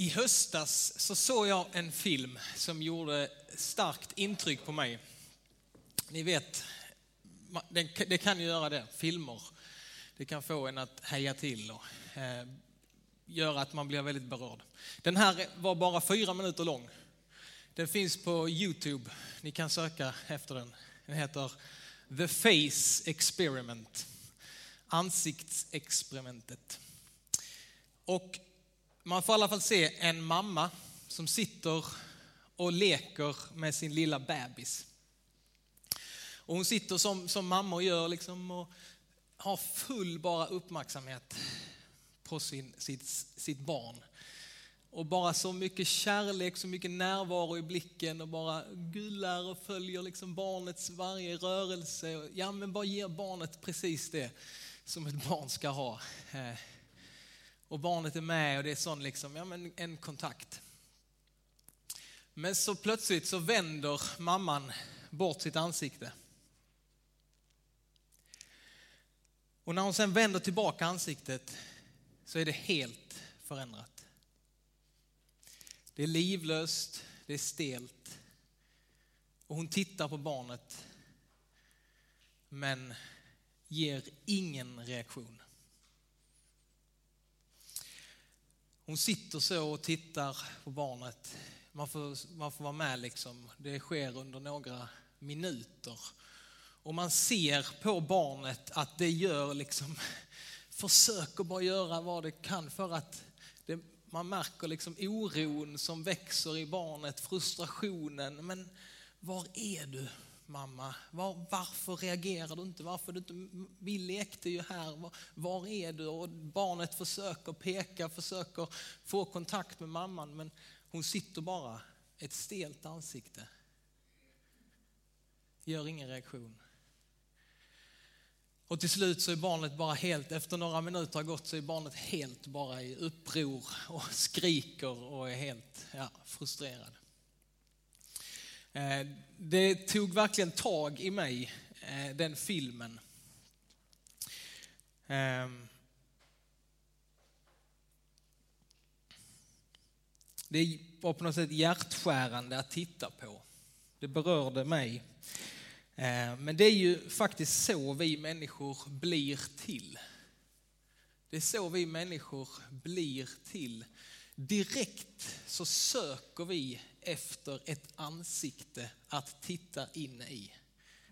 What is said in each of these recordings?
I höstas så såg jag en film som gjorde starkt intryck på mig. Ni vet, det kan ju göra det, filmer. Det kan få en att heja till och eh, göra att man blir väldigt berörd. Den här var bara fyra minuter lång. Den finns på Youtube, ni kan söka efter den. Den heter The Face Experiment, ansiktsexperimentet. Och man får i alla fall se en mamma som sitter och leker med sin lilla bebis. Och hon sitter som, som mammor gör liksom och har full bara uppmärksamhet på sin, sitt, sitt barn. Och bara så mycket kärlek, så mycket närvaro i blicken och bara gullar och följer liksom barnets varje rörelse. Ja, men bara ger barnet precis det som ett barn ska ha. Eh, och barnet är med och det är sån liksom, ja, men en kontakt. Men så plötsligt så vänder mamman bort sitt ansikte. Och när hon sen vänder tillbaka ansiktet så är det helt förändrat. Det är livlöst, det är stelt. Och hon tittar på barnet men ger ingen reaktion. Hon sitter så och tittar på barnet. Man får, man får vara med liksom. Det sker under några minuter. Och man ser på barnet att det gör liksom, försöker bara göra vad det kan för att det, man märker liksom oron som växer i barnet, frustrationen. Men var är du? Mamma? Var, varför reagerar du inte? Varför du inte? Vi lekte ju här. Var, var, är du? Och barnet försöker peka, försöker få kontakt med mamman, men hon sitter bara ett stelt ansikte. Gör ingen reaktion. Och till slut så är barnet bara helt, efter några minuter har gått så är barnet helt bara i uppror och skriker och är helt ja, frustrerad. Eh, det tog verkligen tag i mig, eh, den filmen. Ehm. Det var på något sätt hjärtskärande att titta på. Det berörde mig. Eh, men det är ju faktiskt så vi människor blir till. Det är så vi människor blir till. Direkt så söker vi efter ett ansikte att titta in i.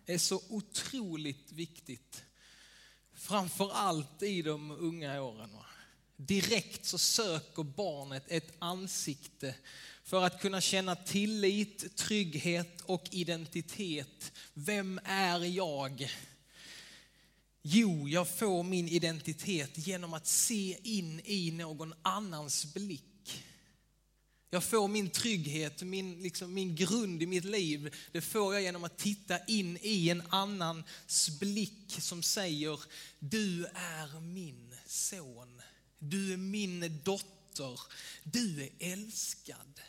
Det är så otroligt viktigt. Framför allt i de unga åren. Direkt så söker barnet ett ansikte för att kunna känna tillit, trygghet och identitet. Vem är jag? Jo, jag får min identitet genom att se in i någon annans blick. Jag får min trygghet, min, liksom, min grund i mitt liv, det får jag genom att titta in i en annans blick som säger, du är min son, du är min dotter, du är älskad,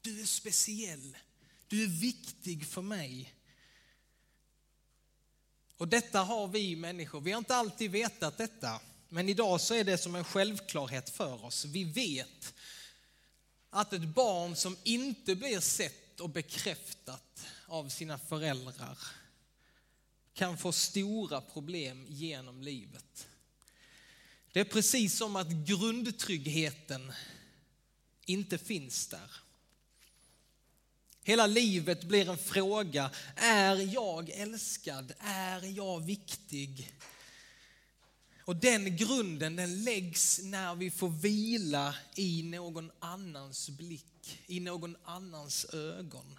du är speciell, du är viktig för mig. Och detta har vi människor, vi har inte alltid vetat detta, men idag så är det som en självklarhet för oss. Vi vet att ett barn som inte blir sett och bekräftat av sina föräldrar kan få stora problem genom livet. Det är precis som att grundtryggheten inte finns där. Hela livet blir en fråga, är jag älskad? Är jag viktig? Och den grunden den läggs när vi får vila i någon annans blick, i någon annans ögon.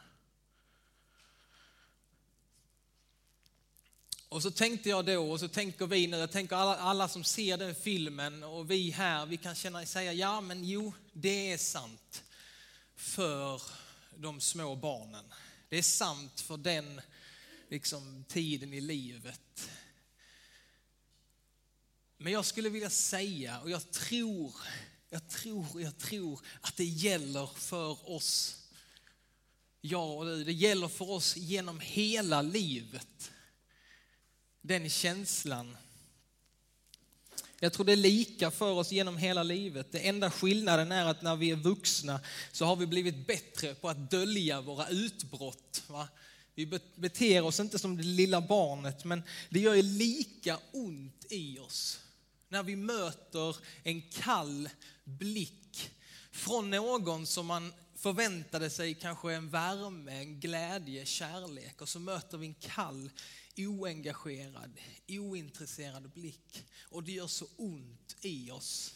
Och så tänkte jag då, och så tänker vi nu, jag tänker alla, alla som ser den filmen och vi här, vi kan känna, säga ja men jo, det är sant för de små barnen. Det är sant för den liksom, tiden i livet. Men jag skulle vilja säga, och jag tror, jag tror, jag tror att det gäller för oss. jag och du, det gäller för oss genom hela livet. Den känslan Jag tror det är lika för oss genom hela livet. Det enda skillnaden är att när vi är vuxna så har vi blivit bättre på att dölja våra utbrott. Va? Vi beter oss inte som det lilla barnet, men det gör ju lika ont i oss när vi möter en kall blick från någon som man förväntade sig kanske en värme, en glädje, kärlek och så möter vi en kall, oengagerad, ointresserad blick och det gör så ont i oss.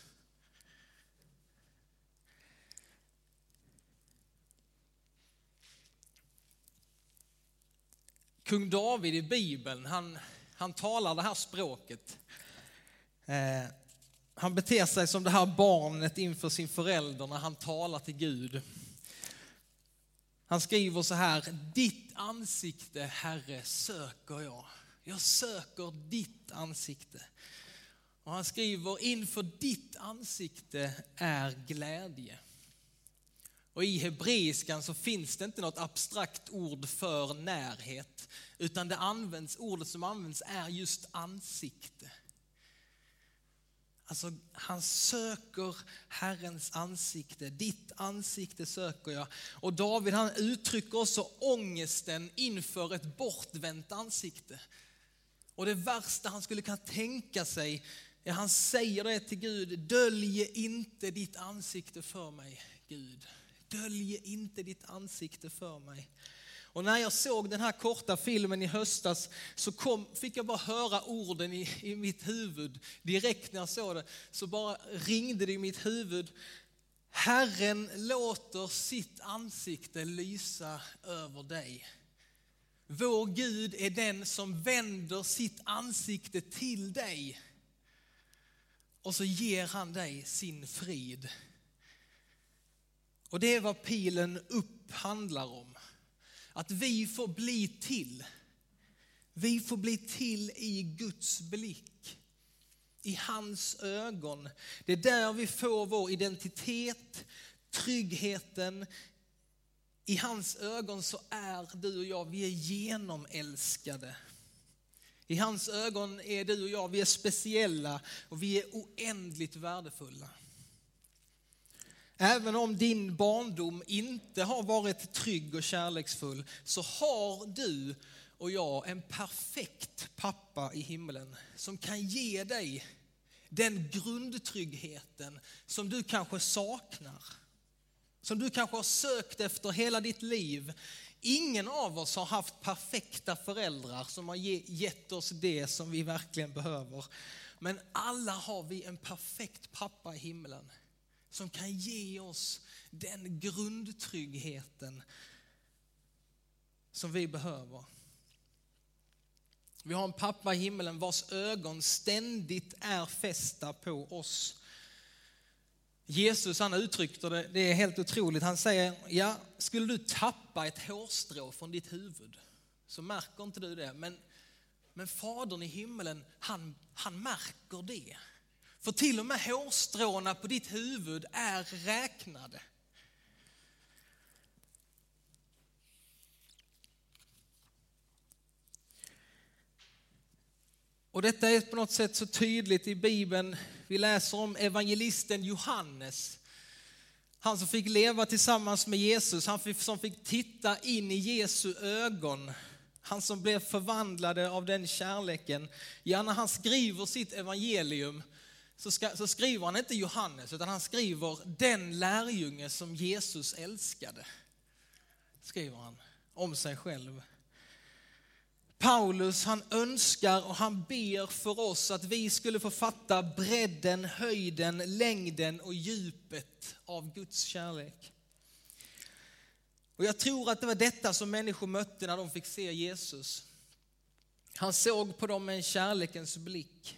Kung David i Bibeln, han, han talar det här språket. Eh, han beter sig som det här barnet inför sin förälder när han talar till Gud. Han skriver så här, ditt ansikte Herre söker jag. Jag söker ditt ansikte. Och han skriver, inför ditt ansikte är glädje. Och i hebreiskan så finns det inte något abstrakt ord för närhet, utan det används, ordet som används är just ansikte. Alltså, han söker Herrens ansikte. Ditt ansikte söker jag. Och David han uttrycker också ångesten inför ett bortvänt ansikte. Och det värsta han skulle kunna tänka sig, är han säger det till Gud, dölj inte ditt ansikte för mig, Gud. Dölj inte ditt ansikte för mig. Och när jag såg den här korta filmen i höstas så kom, fick jag bara höra orden i, i mitt huvud. Direkt när jag såg det så bara ringde det i mitt huvud. Herren låter sitt ansikte lysa över dig. Vår Gud är den som vänder sitt ansikte till dig. Och så ger han dig sin frid. Och det är vad pilen upp handlar om. Att vi får bli till. Vi får bli till i Guds blick. I hans ögon. Det är där vi får vår identitet, tryggheten. I hans ögon så är du och jag, vi är genomälskade. I hans ögon är du och jag, vi är speciella och vi är oändligt värdefulla. Även om din barndom inte har varit trygg och kärleksfull så har du och jag en perfekt pappa i himlen som kan ge dig den grundtryggheten som du kanske saknar. Som du kanske har sökt efter hela ditt liv. Ingen av oss har haft perfekta föräldrar som har gett oss det som vi verkligen behöver. Men alla har vi en perfekt pappa i himlen som kan ge oss den grundtryggheten som vi behöver. Vi har en pappa i himlen vars ögon ständigt är fästa på oss. Jesus han uttryckte det, det är helt otroligt. Han säger, ja, skulle du tappa ett hårstrå från ditt huvud så märker inte du det. Men, men Fadern i himlen, han, han märker det. För till och med hårstråna på ditt huvud är räknade. Och detta är på något sätt så tydligt i Bibeln. Vi läser om evangelisten Johannes. Han som fick leva tillsammans med Jesus, han som fick titta in i Jesu ögon. Han som blev förvandlade av den kärleken. Ja, när han skriver sitt evangelium så, ska, så skriver han inte Johannes, utan han skriver den lärjunge som Jesus älskade. Skriver han om sig själv. Paulus han önskar och han ber för oss att vi skulle få fatta bredden, höjden, längden och djupet av Guds kärlek. Och jag tror att det var detta som människor mötte när de fick se Jesus. Han såg på dem med en kärlekens blick.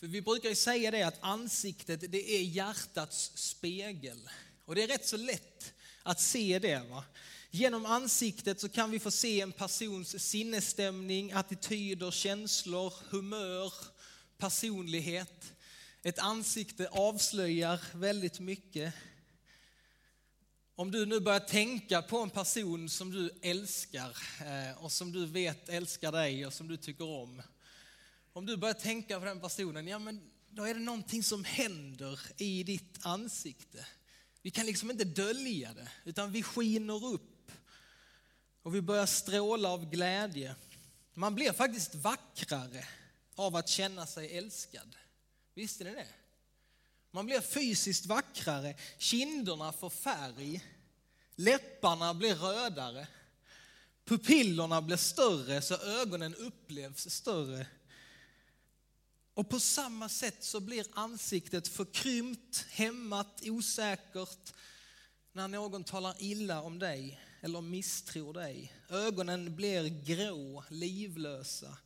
För vi brukar ju säga det att ansiktet det är hjärtats spegel. Och det är rätt så lätt att se det. Va? Genom ansiktet så kan vi få se en persons sinnesstämning, attityder, känslor, humör, personlighet. Ett ansikte avslöjar väldigt mycket. Om du nu börjar tänka på en person som du älskar eh, och som du vet älskar dig och som du tycker om om du börjar tänka på den personen, ja men då är det någonting som händer i ditt ansikte. Vi kan liksom inte dölja det, utan vi skiner upp och vi börjar stråla av glädje. Man blir faktiskt vackrare av att känna sig älskad. Visste ni det? Man blir fysiskt vackrare, kinderna får färg, läpparna blir rödare, pupillerna blir större så ögonen upplevs större. Och på samma sätt så blir ansiktet förkrympt, hämmat, osäkert när någon talar illa om dig eller misstror dig. Ögonen blir grå, livlösa.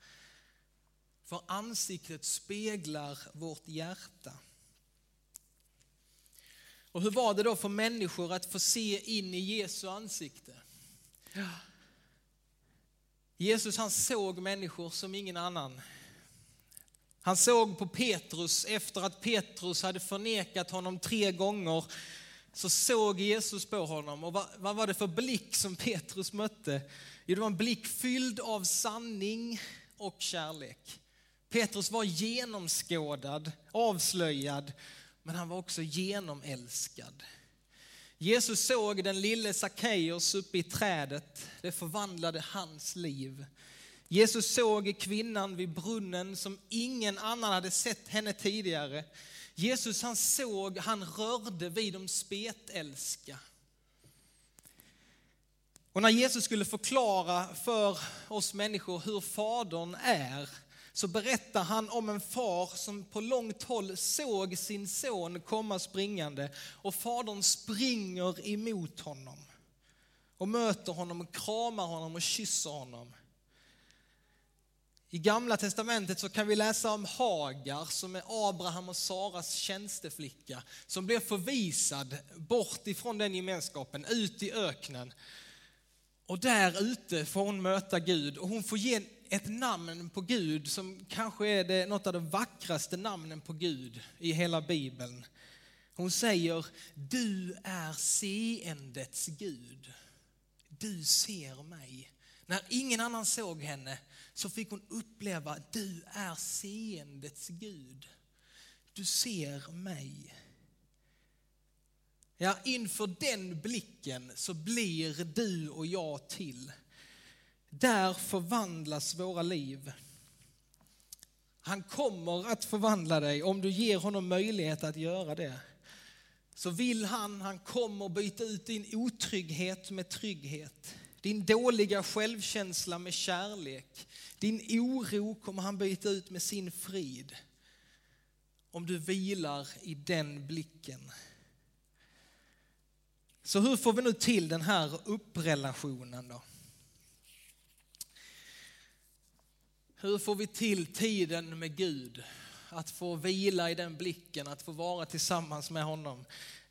För ansiktet speglar vårt hjärta. Och hur var det då för människor att få se in i Jesu ansikte? Jesus han såg människor som ingen annan. Han såg på Petrus efter att Petrus hade förnekat honom tre gånger. Så såg Jesus på honom och vad, vad var det för blick som Petrus mötte? Jo, det var en blick fylld av sanning och kärlek. Petrus var genomskådad, avslöjad, men han var också genomälskad. Jesus såg den lille Sackeus uppe i trädet. Det förvandlade hans liv. Jesus såg kvinnan vid brunnen som ingen annan hade sett henne tidigare. Jesus han såg, han rörde vid de spetälska. Och när Jesus skulle förklara för oss människor hur Fadern är så berättar han om en far som på långt håll såg sin son komma springande och fadern springer emot honom och möter honom och kramar honom och kysser honom. I gamla testamentet så kan vi läsa om Hagar som är Abraham och Saras tjänsteflicka som blir förvisad bort ifrån den gemenskapen, ut i öknen. Och där ute får hon möta Gud och hon får ge ett namn på Gud som kanske är det, något av de vackraste namnen på Gud i hela Bibeln. Hon säger, du är seendets Gud. Du ser mig. När ingen annan såg henne så fick hon uppleva, att du är seendets Gud. Du ser mig. Ja, inför den blicken så blir du och jag till. Där förvandlas våra liv. Han kommer att förvandla dig om du ger honom möjlighet att göra det. Så vill han, han kommer byta ut din otrygghet med trygghet. Din dåliga självkänsla med kärlek. Din oro kommer han byta ut med sin frid. Om du vilar i den blicken. Så hur får vi nu till den här upprelationen då? Hur får vi till tiden med Gud? Att få vila i den blicken, att få vara tillsammans med honom.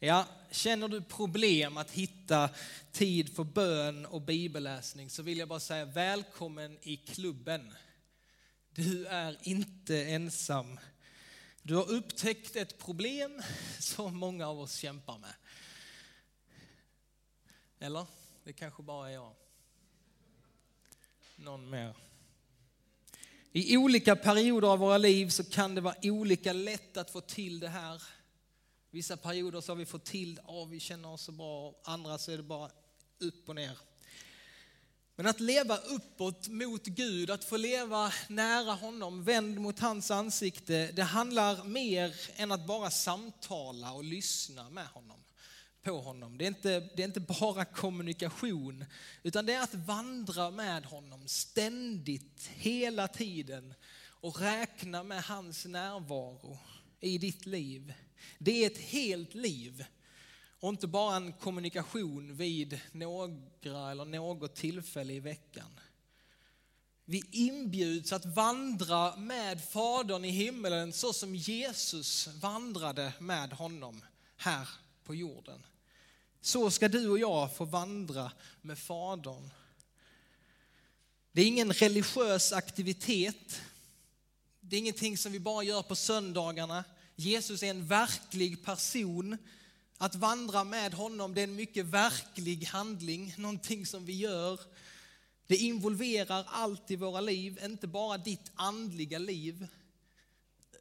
Ja, känner du problem att hitta tid för bön och bibelläsning så vill jag bara säga välkommen i klubben. Du är inte ensam. Du har upptäckt ett problem som många av oss kämpar med. Eller? Det kanske bara är jag. Någon mer? I olika perioder av våra liv så kan det vara olika lätt att få till det här. Vissa perioder så har vi fått till det, oh, vi känner oss så bra, andra så är det bara upp och ner. Men att leva uppåt mot Gud, att få leva nära honom, vänd mot hans ansikte, det handlar mer än att bara samtala och lyssna med honom på honom. Det är, inte, det är inte bara kommunikation, utan det är att vandra med honom ständigt, hela tiden och räkna med hans närvaro i ditt liv. Det är ett helt liv och inte bara en kommunikation vid några eller något tillfälle i veckan. Vi inbjuds att vandra med Fadern i himmelen så som Jesus vandrade med honom här på jorden. Så ska du och jag få vandra med Fadern. Det är ingen religiös aktivitet. Det är ingenting som vi bara gör på söndagarna. Jesus är en verklig person. Att vandra med honom det är en mycket verklig handling, någonting som vi gör. Det involverar allt i våra liv, inte bara ditt andliga liv,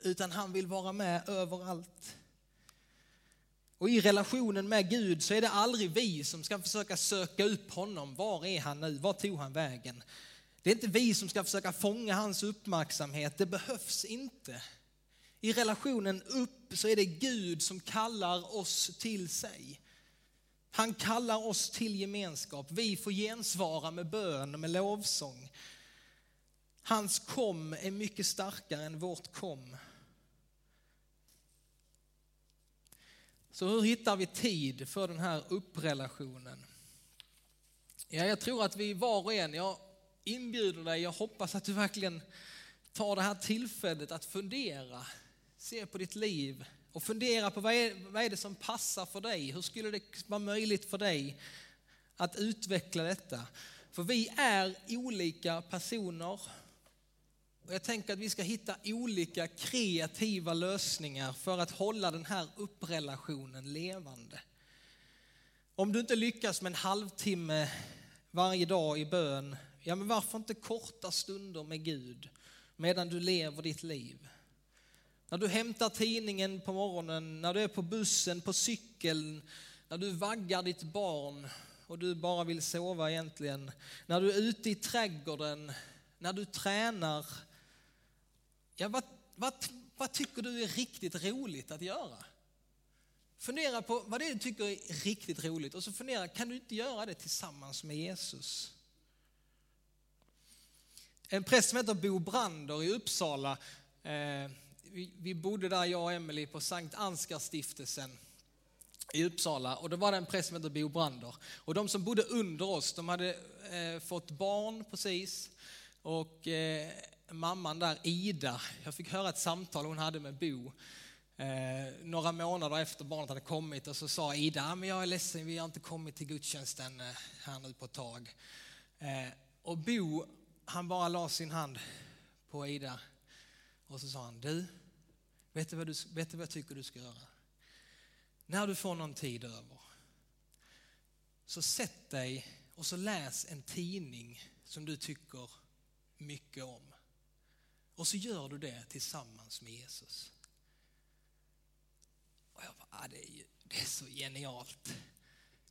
utan han vill vara med överallt. Och i relationen med Gud så är det aldrig vi som ska försöka söka upp honom. Var är han nu? Var tog han vägen? Det är inte vi som ska försöka fånga hans uppmärksamhet. Det behövs inte. I relationen upp så är det Gud som kallar oss till sig. Han kallar oss till gemenskap. Vi får gensvara med bön och med lovsång. Hans kom är mycket starkare än vårt kom. Så hur hittar vi tid för den här upprelationen? Ja, jag tror att vi var och en, jag inbjuder dig, jag hoppas att du verkligen tar det här tillfället att fundera, se på ditt liv och fundera på vad är, vad är det som passar för dig? Hur skulle det vara möjligt för dig att utveckla detta? För vi är olika personer och jag tänker att vi ska hitta olika kreativa lösningar för att hålla den här upprelationen levande. Om du inte lyckas med en halvtimme varje dag i bön, ja men varför inte korta stunder med Gud medan du lever ditt liv? När du hämtar tidningen på morgonen, när du är på bussen, på cykeln, när du vaggar ditt barn och du bara vill sova egentligen, när du är ute i trädgården, när du tränar, Ja, vad, vad, vad tycker du är riktigt roligt att göra? Fundera på vad det är du tycker är riktigt roligt och så fundera, kan du inte göra det tillsammans med Jesus? En präst som heter Bo Brander i Uppsala, eh, vi, vi, bodde där jag och Emelie på Sankt Ansgarstiftelsen i Uppsala och då var det en präst som hette Bo Brander. Och de som bodde under oss, de hade eh, fått barn precis och eh, mamman där, Ida, jag fick höra ett samtal hon hade med Bo eh, några månader efter barnet hade kommit och så sa Ida, ah, men jag är ledsen, vi har inte kommit till gudstjänsten eh, här nu på ett tag. Eh, och Bo, han bara la sin hand på Ida och så sa han, du, vet du, vad du, vet du vad jag tycker du ska göra? När du får någon tid över, så sätt dig och så läs en tidning som du tycker mycket om. Och så gör du det tillsammans med Jesus. Och jag bara, ah, det, är ju, det är så genialt.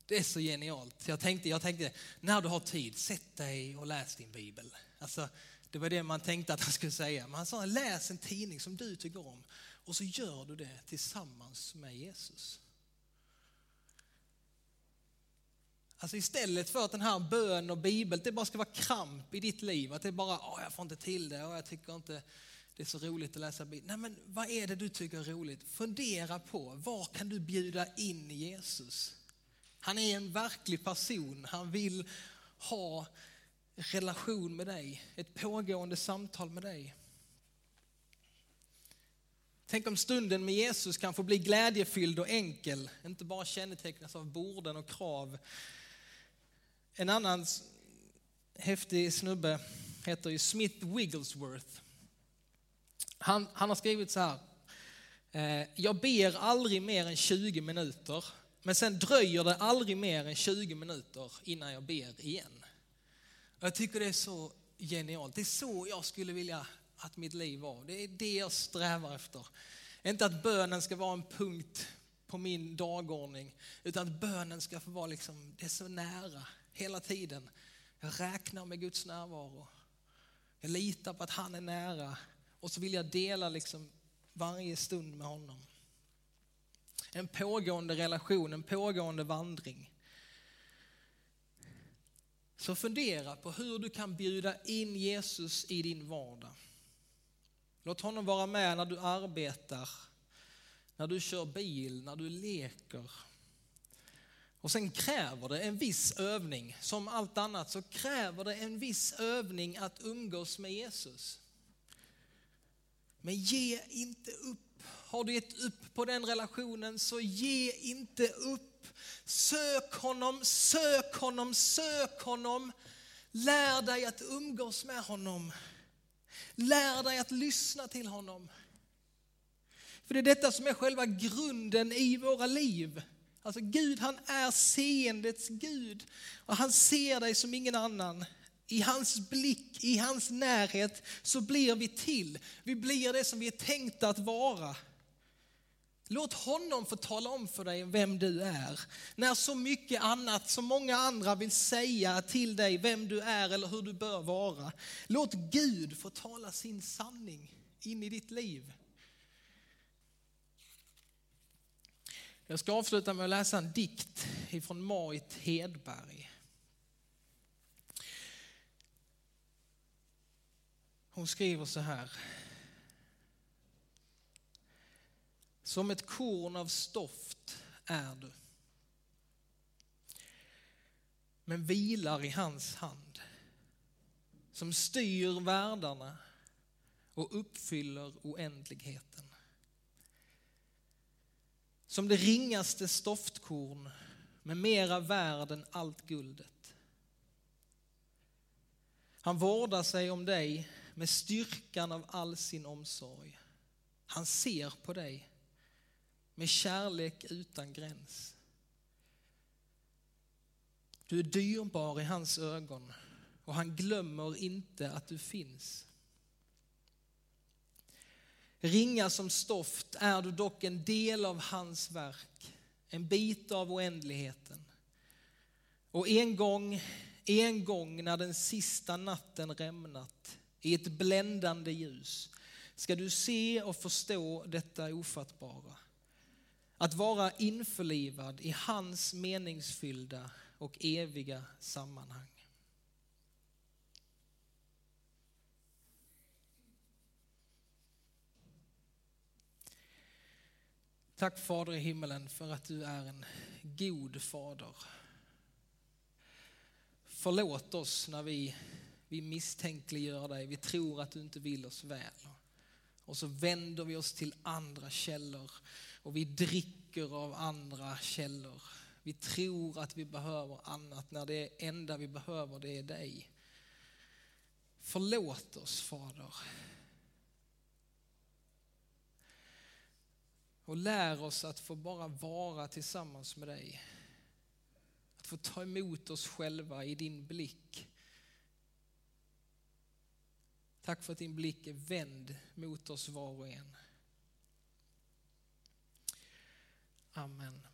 Det är så genialt. Jag tänkte, jag tänkte, när du har tid, sätt dig och läs din bibel. Alltså, det var det man tänkte att han skulle säga. Men han sa, läs en tidning som du tycker om och så gör du det tillsammans med Jesus. Alltså istället för att den här bön och bibel, det bara ska vara kramp i ditt liv. Att det bara, åh jag får inte till det och jag tycker inte det är så roligt att läsa bibeln. Nej men vad är det du tycker är roligt? Fundera på, var kan du bjuda in Jesus? Han är en verklig person, han vill ha relation med dig, ett pågående samtal med dig. Tänk om stunden med Jesus kan få bli glädjefylld och enkel, inte bara kännetecknas av borden och krav en annan häftig snubbe heter ju Smith Wigglesworth. Han, han har skrivit så här. Eh, jag ber aldrig mer än 20 minuter, men sen dröjer det aldrig mer än 20 minuter innan jag ber igen. Jag tycker det är så genialt. Det är så jag skulle vilja att mitt liv var. Det är det jag strävar efter. Inte att bönen ska vara en punkt på min dagordning, utan att bönen ska få vara liksom, det är så nära hela tiden. Jag räknar med Guds närvaro. Jag litar på att han är nära och så vill jag dela liksom varje stund med honom. En pågående relation, en pågående vandring. Så fundera på hur du kan bjuda in Jesus i din vardag. Låt honom vara med när du arbetar, när du kör bil, när du leker, och sen kräver det en viss övning. Som allt annat så kräver det en viss övning att umgås med Jesus. Men ge inte upp. Har du gett upp på den relationen så ge inte upp. Sök honom, sök honom, sök honom. Lär dig att umgås med honom. Lär dig att lyssna till honom. För det är detta som är själva grunden i våra liv. Alltså Gud han är seendets Gud och han ser dig som ingen annan. i hans blick, i hans närhet så blir vi till. Vi blir det som vi är tänkta att vara. Låt honom få tala om för dig vem du är. När så mycket annat, så många andra vill säga till dig vem du är eller hur du bör vara. Låt Gud få tala sin sanning in i ditt liv. Jag ska avsluta med att läsa en dikt ifrån Marit Hedberg. Hon skriver så här. Som ett korn av stoft är du. Men vilar i hans hand. Som styr världarna och uppfyller oändligheten. Som det ringaste stoftkorn med mera värd än allt guldet. Han vårdar sig om dig med styrkan av all sin omsorg. Han ser på dig med kärlek utan gräns. Du är dyrbar i hans ögon och han glömmer inte att du finns. Ringa som stoft är du dock en del av hans verk, en bit av oändligheten. Och en gång, en gång när den sista natten rämnat i ett bländande ljus ska du se och förstå detta ofattbara. Att vara införlivad i hans meningsfyllda och eviga sammanhang. Tack Fader i himmelen för att du är en god fader. Förlåt oss när vi, vi misstänkliggör dig, vi tror att du inte vill oss väl. Och så vänder vi oss till andra källor och vi dricker av andra källor. Vi tror att vi behöver annat när det enda vi behöver det är dig. Förlåt oss Fader. Och lär oss att få bara vara tillsammans med dig. Att få ta emot oss själva i din blick. Tack för att din blick är vänd mot oss var och en. Amen.